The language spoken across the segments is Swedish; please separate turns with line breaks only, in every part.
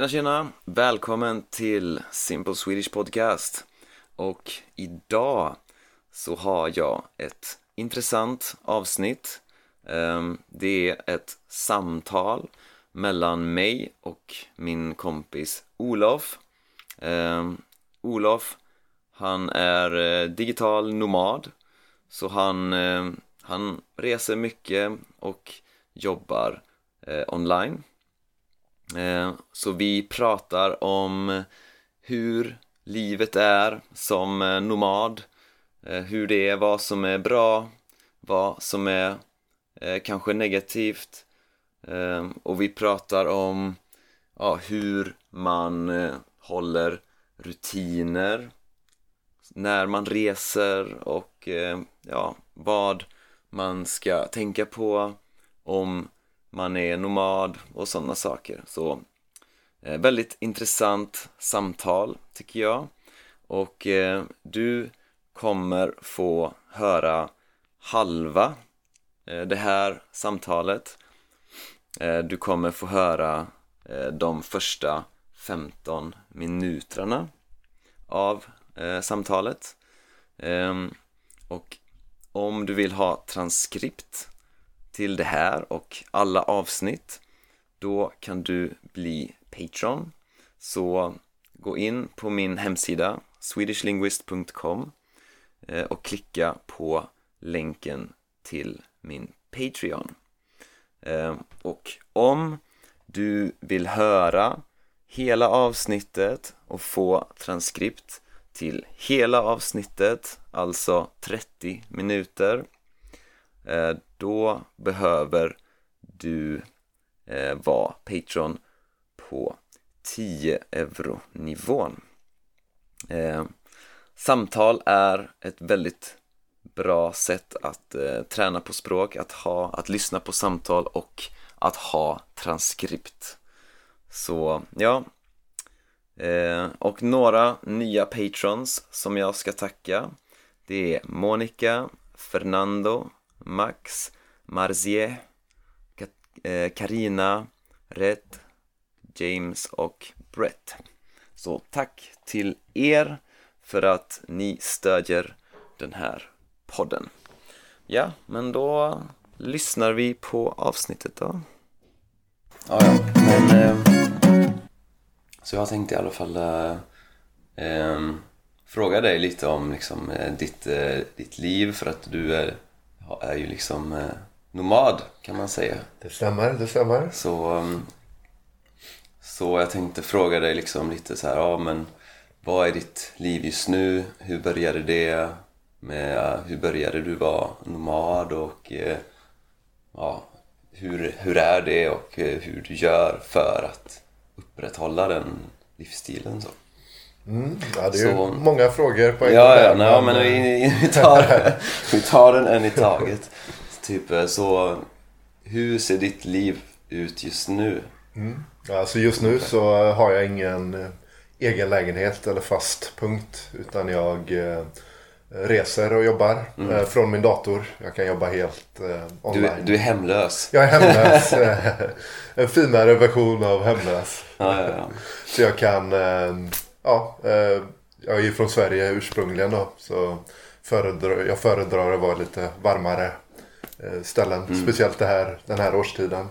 Tjena tjena! Välkommen till Simple Swedish Podcast. Och idag så har jag ett intressant avsnitt. Ehm, det är ett samtal mellan mig och min kompis Olof. Ehm, Olof, han är eh, digital nomad. Så han, eh, han reser mycket och jobbar eh, online. Eh, så vi pratar om hur livet är som eh, nomad, eh, hur det är, vad som är bra, vad som är kanske negativt. Och vi pratar om ja, hur man håller rutiner när man reser och ja, vad man ska tänka på om man är nomad och sådana saker. Så eh, väldigt intressant samtal tycker jag. Och eh, du kommer få höra halva eh, det här samtalet. Eh, du kommer få höra eh, de första 15 minuterna av eh, samtalet. Ehm, och om du vill ha transkript till det här och alla avsnitt då kan du bli Patreon. Så gå in på min hemsida swedishlinguist.com eh, och klicka på länken till min Patreon. Eh, och om du vill höra hela avsnittet och få transkript till hela avsnittet, alltså 30 minuter, Eh, då behöver du eh, vara Patreon på 10 euro nivån. Eh, samtal är ett väldigt bra sätt att träna på språk, att, ha, att lyssna på samtal och att ha transkript. Så ja, och några nya patrons som jag ska tacka det är Monica, Fernando, Max, Marzie, eh, Karina, Red, James och Brett. Så tack till er för att ni stödjer den här podden. Ja, men då lyssnar vi på avsnittet då. Ja, ja, men... Eh, så jag tänkte i alla fall eh, eh fråga dig lite om liksom, eh, ditt, eh, ditt liv för att du är, är ju liksom eh, nomad kan man säga.
Det stämmer, det stämmer.
Så, um, så jag tänkte fråga dig liksom lite så här, ja men vad är ditt liv just nu? Hur började det? Med, hur började du vara nomad och eh, ja, hur, hur är det och eh, hur du gör för att upprätthålla den livsstilen så.
Mm. Ja, det är ju
Så-
många frågor på en
Ja,
gång
ja, nej, men vi, vi, tar, vi tar den en i taget. Typ eh, så, hur ser ditt liv ut just nu?
Ja, Alltså just nu så har jag ingen eh, egen lägenhet eller fast punkt. Utan jag eh, reser och jobbar eh, från min dator. Jag kan jobba helt eh,
Du,
online.
du är hemlös.
Jag är hemlös. eh, en finare version av hemlös.
Ja, ja.
Så jag kan, eh, ja, eh, jag är ju från Sverige ursprungligen då. Så föredrar, jag föredrar att vara lite varmare eh, ställen.
Mm.
Speciellt det här, den här årstiden.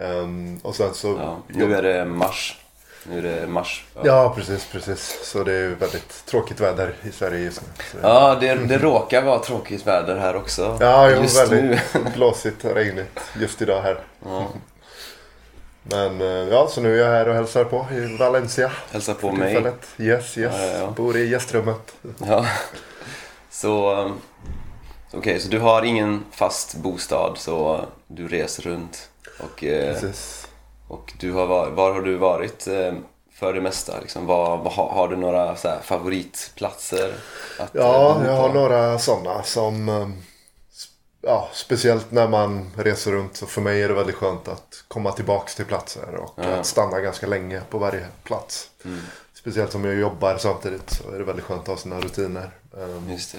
Ehm, och sen så...
ja. Nu är det mars. Nu är det mars. Ja,
Ja, precis, precis. Så det är väldigt tråkigt väder i Sverige just nu. Så.
ja det, det råkar vara tråkigt väder här också.
Ja, jo,
just nu.
väldigt blåsigt och regnigt just idag här.
Ja.
Men eh, ja, så nu är jag här och hälsar på i Valencia.
Hälsa på mig.
tillfället. Yes, yes.
Ja, ja, ja.
Bor i gästrummet.
Ja. Så, um, okej, så du har ingen fast bostad så du reser runt. Och, eh,
Precis.
och du har var, har du varit eh, för det mesta? Liksom, var, var, har, du några så här, favoritplatser? Att,
Ja, jag har några sådana som... Ja, speciellt när man reser runt så för mig är det väldigt skönt att komma tillbaks till platser och
Ja.
att stanna ganska länge på varje plats.
Mm.
Speciellt som jag jobbar samtidigt så är det väldigt skönt att ha sina rutiner.
Det.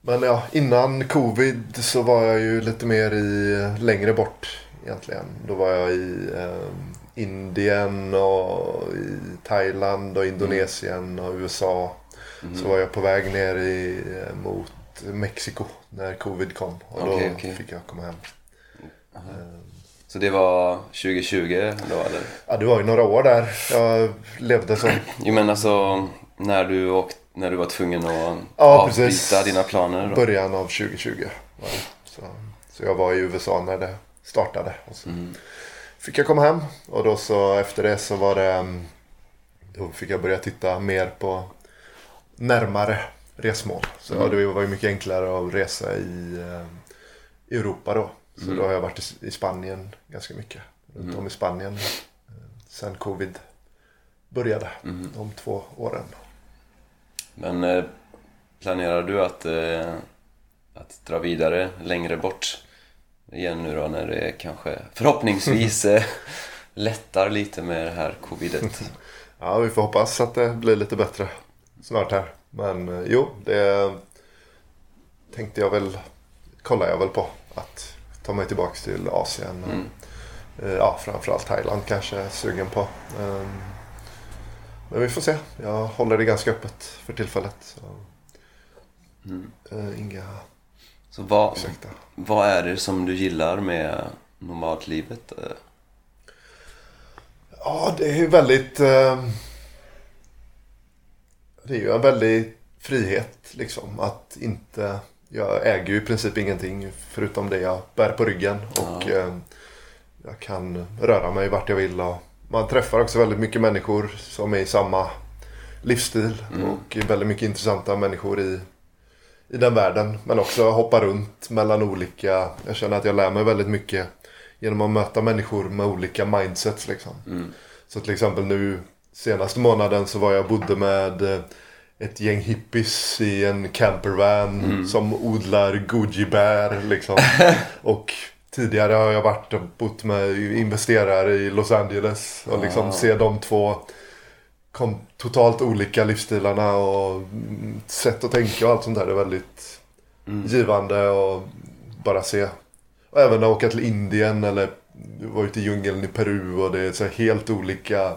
Men ja, innan covid så var jag ju lite mer i längre bort egentligen. Då var jag i eh, Indien och i Thailand och Indonesien och USA.
Mm.
Så var jag på väg ner i, eh, mot Mexiko när covid kom. Och då
Okej, okej.
fick jag komma hem.
Så det var 2020 då eller?
Ja, det var ju några år där. Jag levde som...
Jo men alltså när du, åkt, när du var tvungen att
Ja,
avbryta
precis.
dina planer då?
början av 2020. Var det. Så, så jag var i USA när det startade. Och så
Mm.
fick jag komma hem. Och då så efter det så var det... mm, Då fick jag börja titta mer på närmare resmål. Så
Mm.
det var ju mycket enklare att resa i eh, Europa då. Så
Mm.
då har jag varit i, i Spanien ganska mycket. Runt om i Spanien. eh, Sen covid började.
Mm.
De två åren.
Men eh, planerar du att, eh, att dra vidare längre bort igen nu då när det kanske förhoppningsvis eh, lättar lite med det här covidet?
Ja, vi får hoppas att det blir lite bättre snart här. Men eh, jo, det tänkte jag väl, kollar jag väl på. Att ta mig tillbaks till Asien.
Mm.
eh, Ja, framförallt Thailand kanske jag är sugen på. Ehm, Men vi får se. Jag håller det ganska öppet för tillfället. Så.
Mm.
eh, Inga
Så vad,
ursäkta.
vad är det som du gillar med nomadlivet?
Ja, det är ju väldigt... Eh, det är ju en väldig frihet liksom. Att inte... Jag äger ju i princip ingenting förutom det jag bär på ryggen. Och
Ja.
eh, jag kan röra mig vart jag vill. Och man träffar också väldigt mycket människor som är i samma livsstil. Och väldigt mycket intressanta människor i, i den världen. Men också hoppa runt mellan olika... Jag känner att jag lär mig väldigt mycket genom att möta människor med olika mindsets. Liksom.
Mm.
Så till exempel nu senaste månaden så var jag bodde med eh, ett gäng hippies i en campervan som odlar goji-bär liksom. och tidigare har jag varit och bott med investerare i Los Angeles och liksom
Ah.
se de två kom, totalt olika livsstilarna och mm, sätt att tänka och allt sånt där. Det är väldigt givande och bara se. Och även att åka till Indien eller vara ute i djungeln i Peru och det är så helt olika.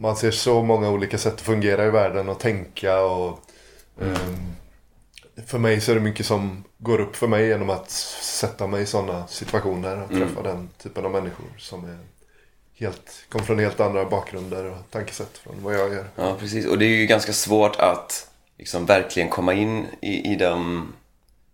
Man ser så många olika sätt att fungera i världen och tänka och ehm, för mig så är det mycket som går upp för mig genom att sätta mig i sådana situationer och träffa den typen av människor som är helt, kommer från helt andra bakgrunder och tankesätt från vad jag gör.
Ja, precis. Och det är ju ganska svårt att liksom verkligen komma in i, i, de,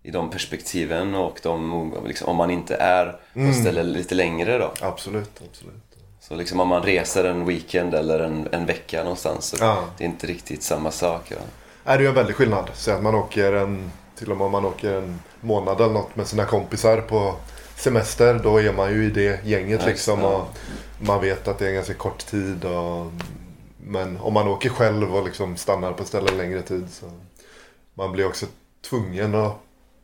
i de perspektiven och de, liksom, om man inte är på ett ställe lite längre då.
Absolut, absolut.
Så liksom om man reser en weekend eller en, en vecka någonstans så
Ja.
det är inte riktigt samma sak. Ja.
Nej, det är ju en väldig skillnad. Säg att man åker en, till och med om man åker en månad eller något med sina kompisar på semester. Då är man ju i det gänget
Ja,
liksom.
ja.
Och man vet att det är en ganska kort tid. Och, men om man åker själv och liksom stannar på ett ställe en längre tid. Så man blir också tvungen att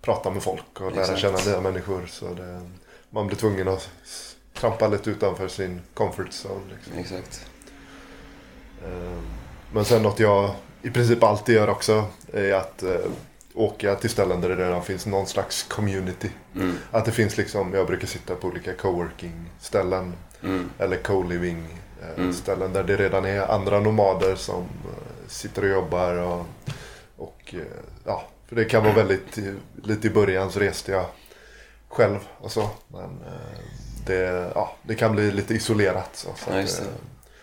prata med folk och lära
Exakt.
känna nya människor. Så det, man blir tvungen att trampa lite utanför sin comfort zone. Liksom.
Exakt.
Eh, Men sen något jag i princip alltid gör också är att eh, åka till ställen där det redan finns någon slags community.
Mm.
Att det finns liksom, jag brukar sitta på olika coworking ställen
Mm.
eller co-living eh,
Mm.
ställen där det redan är andra nomader som eh, sitter och jobbar. Och, och ja, för det kan vara väldigt, lite i början så reste jag själv och så. Men eh, det, ja, det kan bli lite isolerat. Så, så
Ja, det.
eh,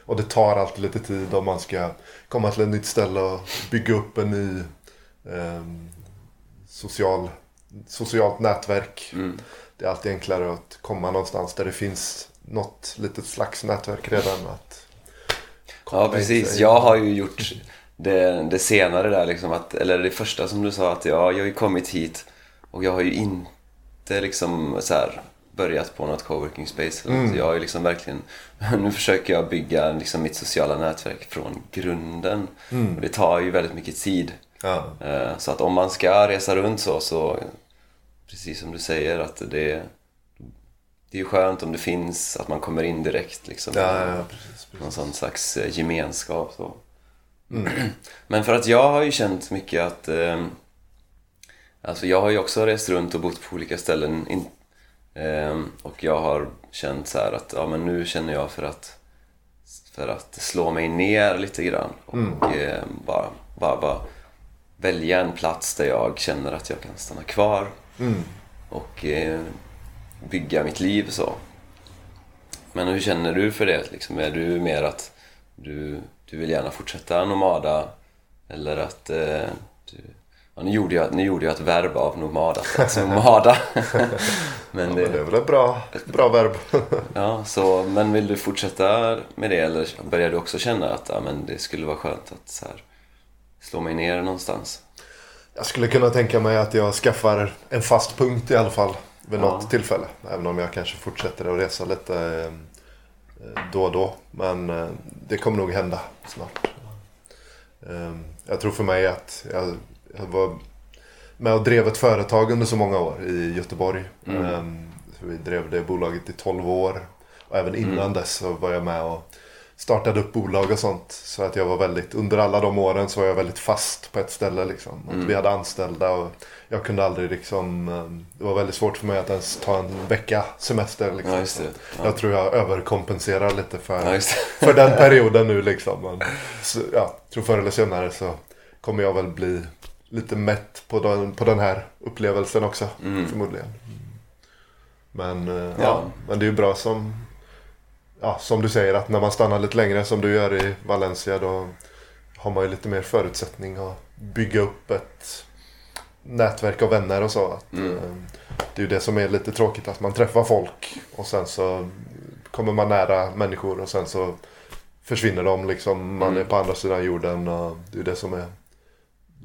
och det tar alltid lite tid om man ska komma till ett nytt ställe och bygga upp en ny eh, social, socialt nätverk.
Mm.
Det är alltid enklare att komma någonstans där det finns något litet slags nätverk redan. Att
Ja, precis. Jag har ju gjort det, det senare där liksom att, eller det första som du sa att ja, jag har ju kommit hit och jag har ju inte liksom så här börjat på något coworking space. eller något. Jag ju liksom verkligen, nu försöker jag bygga liksom mitt sociala nätverk från grunden. Och det tar ju väldigt mycket tid.
Ja.
Eh, Så att om man ska resa runt så, så precis som du säger att det, det är ju skönt om det finns, att man kommer in direkt liksom.
Ja, ja, precis,
Någon
precis.
sån slags eh, gemenskap. Så. Men för att jag har ju känt mycket att... Eh, alltså jag har ju också rest runt och bott på olika ställen. Ehm, och jag har känt så här att ja, men nu känner jag för att, för att slå mig ner lite grann. Och eh, bara, bara, bara välja en plats där jag känner att jag kan stanna kvar. Och eh, bygga mitt liv så. Men hur känner du för det? Liksom, är du mer att du, du vill gärna fortsätta nomada? Eller att eh, du, ja, nu, gjorde jag, nu gjorde jag ett verb av nomada, alltså nomada. men
Ja,
det,
men det är väl ett bra, bra verb.
Ja, så, men vill du fortsätta med det eller börjar du också känna att ja, men det skulle vara skönt att så här, slå mig ner någonstans?
Jag skulle kunna tänka mig att jag skaffar en fast punkt i alla fall vid
Ja.
något tillfälle. Även om jag kanske fortsätter att resa lite eh, då och då. Men eh, det kommer nog hända snart. Eh, Jag tror för mig att jag var med och drev ett företag under så många år i Göteborg. Eh, Så vi drev det bolaget i 12 år. Och även innan dess så var jag med och startade upp bolag och sånt. Så att jag var väldigt, under alla de åren så var jag väldigt fast på ett ställe liksom. Att Vi hade anställda och jag kunde aldrig liksom, eh, det var väldigt svårt för mig att ens ta en vecka semester liksom.
Ja, det.
Så Jag tror jag överkompenserar lite för,
Ja,
för den perioden nu liksom. Men, så, ja, jag tror förr eller senare så kommer jag väl bli lite mätt på den, på den här upplevelsen också. Förmodligen. Men, eh, ja.
Ja.
men det är ju bra som, ja, som du säger att när man stannar lite längre som du gör i Valencia då har man ju lite mer förutsättning att bygga upp ett nätverk av vänner och så. Att, eh, Det är ju det som är lite tråkigt att man träffar folk och sen så kommer man nära människor och sen så försvinner de liksom. Man är på andra sidan jorden och det är det som är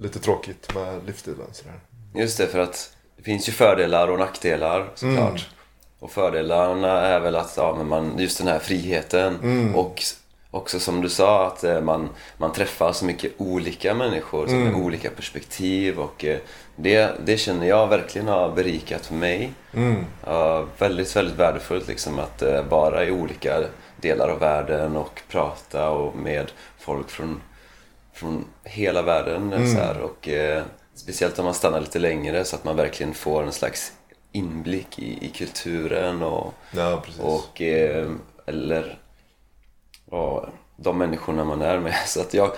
lite tråkigt med livsstilen. Sådär.
Just det, för att det finns ju fördelar och nackdelar såklart.
Mm.
Och fördelarna är väl att, ja men man, just den här friheten
Mm.
och också som du sa att eh, man, man träffar så mycket olika människor
Mm.
med olika perspektiv och eh, det, det känner jag verkligen har berikat mig.
Mm.
Ja, väldigt, väldigt värdefullt liksom att eh, vara i olika delar av världen och prata och med folk från, från hela världen. eh, Så här, och, eh, speciellt om man stannar lite längre så att man verkligen får en slags inblick i, i kulturen och,
Ja, precis.
och eh, eller ja, de människorna man är med. Så att jag,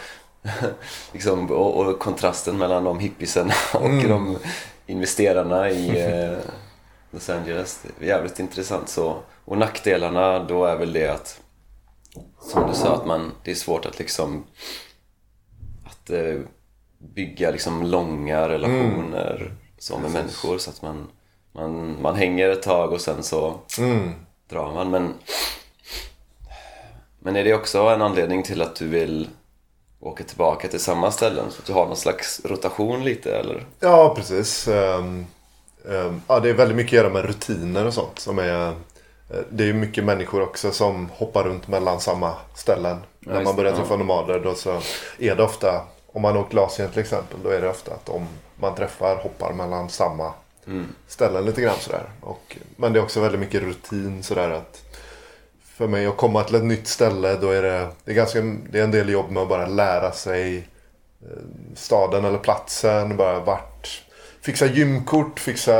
liksom, och, och kontrasten mellan de hippiesarna och de investerarna i eh, Los Angeles. Det är jävligt intressant. Så, och nackdelarna då är väl det att som du sa att man, det är svårt att liksom att eh, bygga liksom långa relationer så med människor så att man, man, man hänger ett tag och sen så
Mm.
drar man. Men, men är det också en anledning till att du vill åka tillbaka till samma ställen? Så att du har någon slags rotation lite eller?
Ja, precis. Ehm, ehm, ja, det är väldigt mycket att göra med rutiner och sånt. Som är, eh, det är ju mycket människor också som hoppar runt mellan samma ställen. När
just
man börjar träffa nomader då så är det ofta, om man åker Asien till exempel, då är det ofta att de man träffar hoppar mellan samma ställen lite grann sådär. Och, men det är också väldigt mycket rutin sådär att för mig att komma till ett nytt ställe då är det, det är, ganska, det är en del jobb med att bara lära sig eh, staden eller platsen. Bara vart, fixa gymkort, fixa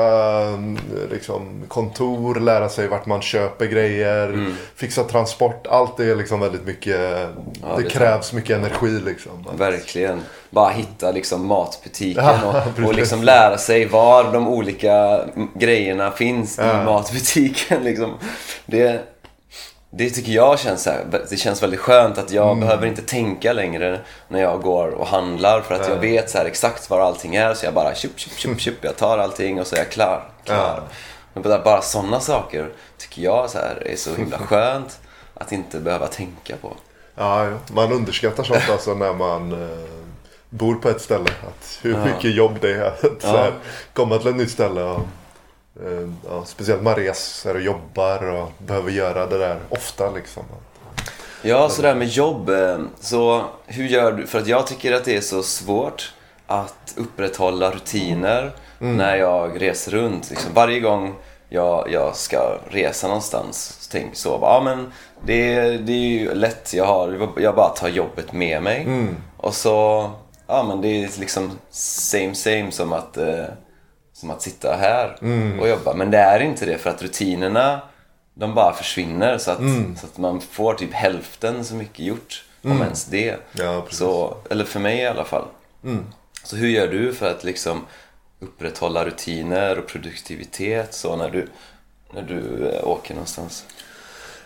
mm, liksom, kontor, lära sig vart man köper grejer, fixa transport. Allt är liksom väldigt mycket, det,
det är
krävs mycket energi liksom.
Verkligen. Bara hitta liksom matbutiken
Ja,
och, och liksom lära sig var de olika grejerna finns
Ja.
i matbutiken. Liksom. Det, det tycker jag känns, så här, det känns väldigt skönt att
Mm.
jag behöver inte tänka längre när jag går och handlar för att jag vet så här exakt var allting är. Så jag bara tjup, tjup, tjup, tjup, jag tar allting och så är jag klar. klar. Men bara, bara sådana saker tycker jag så här, är så himla skönt att inte behöva tänka på.
Ja, man underskattar sånt alltså när man eh, bor på ett ställe. Att hur mycket jobb det är att så här, komma till ett nytt ställe. Och, ja, speciellt man reser och jobbar och behöver göra det där ofta liksom.
Ja, sådär med jobb. eh, Så hur gör du? För att jag tycker att det är så svårt att upprätthålla rutiner när jag reser runt. Liksom varje gång jag, jag ska resa någonstans så tänker jag så. Ja, men det, det är ju lätt. Jag, har, jag bara tar jobbet med mig. Och så, ja men det är liksom same same som att eh, som att sitta här och jobba. Men det är inte det för att rutinerna de bara försvinner så att, så att man får typ hälften så mycket gjort. Om ens det.
Ja,
så, eller för mig i alla fall. Så hur gör du för att liksom upprätthålla rutiner och produktivitet så när du, när du eh, åker någonstans?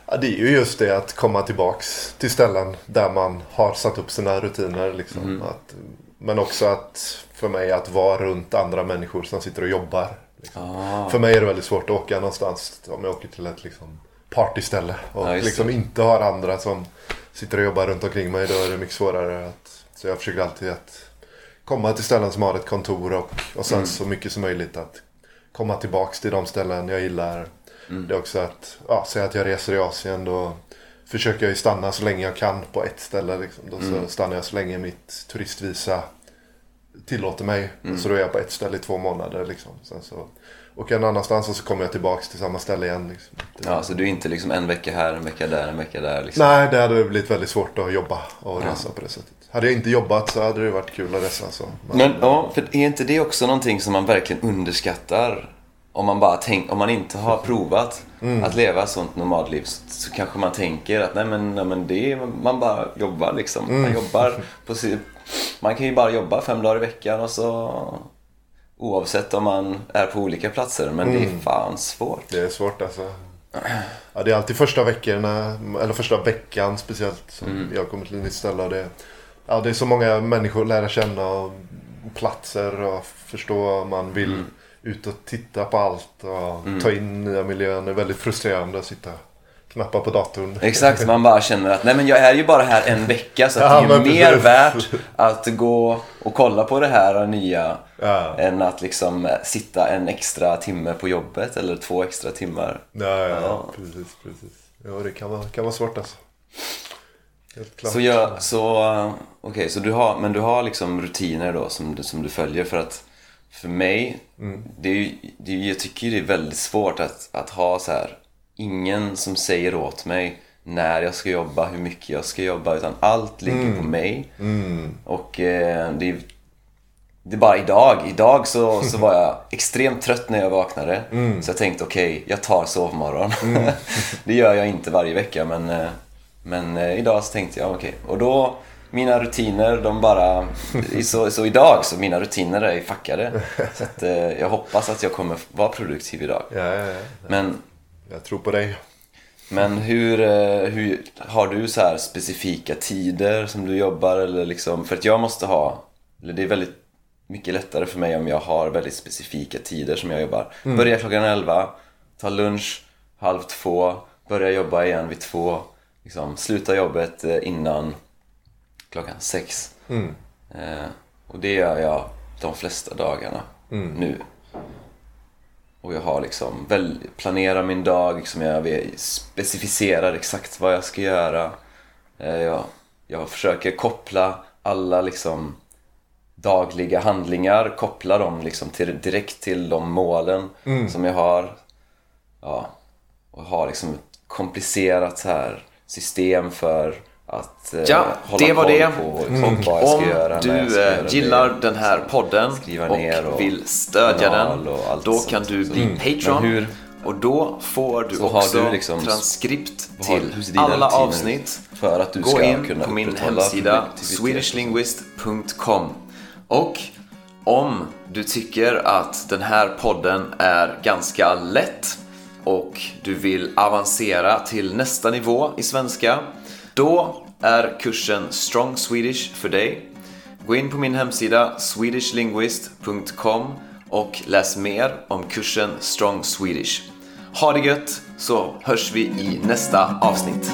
Ja, det är ju just det att komma tillbaks till ställen där man har satt upp sina rutiner. Liksom. Att, men också att för mig att vara runt andra människor som sitter och jobbar. Liksom.
Ah.
För mig är det väldigt svårt att åka någonstans om jag åker till ett liksom, partyställe och
just
liksom inte har andra som sitter och jobbar runt omkring mig. Då är det mycket svårare. Att, så jag försöker alltid att komma till ställen som har ett kontor och, och sen
Mm.
så mycket som möjligt att komma tillbaks till de ställen jag gillar.
Mm.
Det är också att, ja, säga att jag reser i Asien då försöker jag stanna så länge jag kan på ett ställe. Liksom. Då
Mm.
så stannar jag så länge mitt turistvisa tillåter mig.
Mm.
Så då är jag på ett ställe i två månader. Liksom. Sen så åker jag någon annanstans och så kommer jag tillbaks till samma ställe igen. Liksom.
Ja, så du är inte liksom en vecka här, en vecka där, en vecka där liksom?
Nej, det hade blivit väldigt svårt att jobba och resa på det sättet. Hade jag inte jobbat så hade det varit kul att resa. Så. Men,
Men ja, för är inte det också någonting som man verkligen underskattar? Om man bara tänk, om man inte har provat att leva ett sånt nomadliv så, så kanske man tänker att nej men, nej, men det är, man bara jobbar liksom. Man jobbar på Man kan ju bara jobba fem dagar i veckan och så oavsett om man är på olika platser. Men det är fan svårt.
Det är svårt alltså. Ja, det är alltid första veckorna, eller första veckan speciellt som jag kommer till ett nytt ställe. Och det, ja, det är så många människor att lära känna och platser och förstå vad man vill ut och titta på allt och ta in nya miljöer. Det är väldigt frustrerande att sitta knappa på datorn.
Exakt, man bara känner att nej men jag är ju bara här en vecka så
Ja,
det är ju mer
precis.
värt att gå och kolla på det här nya
Ja.
än att liksom sitta en extra timme på jobbet eller två extra timmar.
Ja, ja,
Ja.
precis, precis. Ja, det kan vara, kan vara svårt alltså. Helt klart.
Så, jag, så okej, så du har, men du har liksom rutiner då som som du följer för att för mig, det är ju, det är, ju- jag tycker det är väldigt svårt att, att ha så här ingen som säger åt mig när jag ska jobba, hur mycket jag ska jobba utan allt ligger på mig. Och eh, det är det är bara idag. Idag så, så var jag extremt trött när jag vaknade. Så jag tänkte okej, jag tar sovmorgon. det gör jag inte varje vecka men, eh, men eh, idag så tänkte jag okej. Och då, mina rutiner de bara... Så, så idag så mina rutiner är fuckade. Så att, eh, jag hoppas att jag kommer vara produktiv idag.
Ja, ja, ja.
Men,
Jag tror på dig.
men hur, eh, hur, har du så här specifika tider som du jobbar eller liksom? För att jag måste ha, eller det är väldigt mycket lättare för mig om jag har väldigt specifika tider som jag jobbar. Börjar klockan 11, tar lunch halv två, börjar jobba igen vid två, liksom, slutar jobbet eh, innan klockan sex. Eh, och det gör jag de flesta dagarna nu. Och jag har liksom väl, planerar min dag, som jag specificerar exakt vad jag ska göra. Eh, Jag, jag försöker koppla alla liksom dagliga handlingar, koppla dem liksom till, direkt till de målen som jag har. Ja, och har liksom ett komplicerat så här system för att eh,
Ja,
hålla
det var
koll
det.
på exakt vad jag ska
Om
göra, ska
du
göra
eh,
det.
gillar den här podden och
och
vill stödja den, då
sånt.
kan du bli
Mm.
Patreon.
Hur-
Och då får du också
du liksom-
transkript till alla avsnitt.
för att du
Gå
ska
in
kunna
på min hemsida swedishlinguist.com Och om du tycker att den här podden är ganska lätt och du vill avancera till nästa nivå i svenska, då är kursen Strong Swedish för dig. Gå in på min hemsida swedishlinguist.com och läs mer om kursen Strong Swedish. Ha det gött så hörs vi i nästa avsnitt.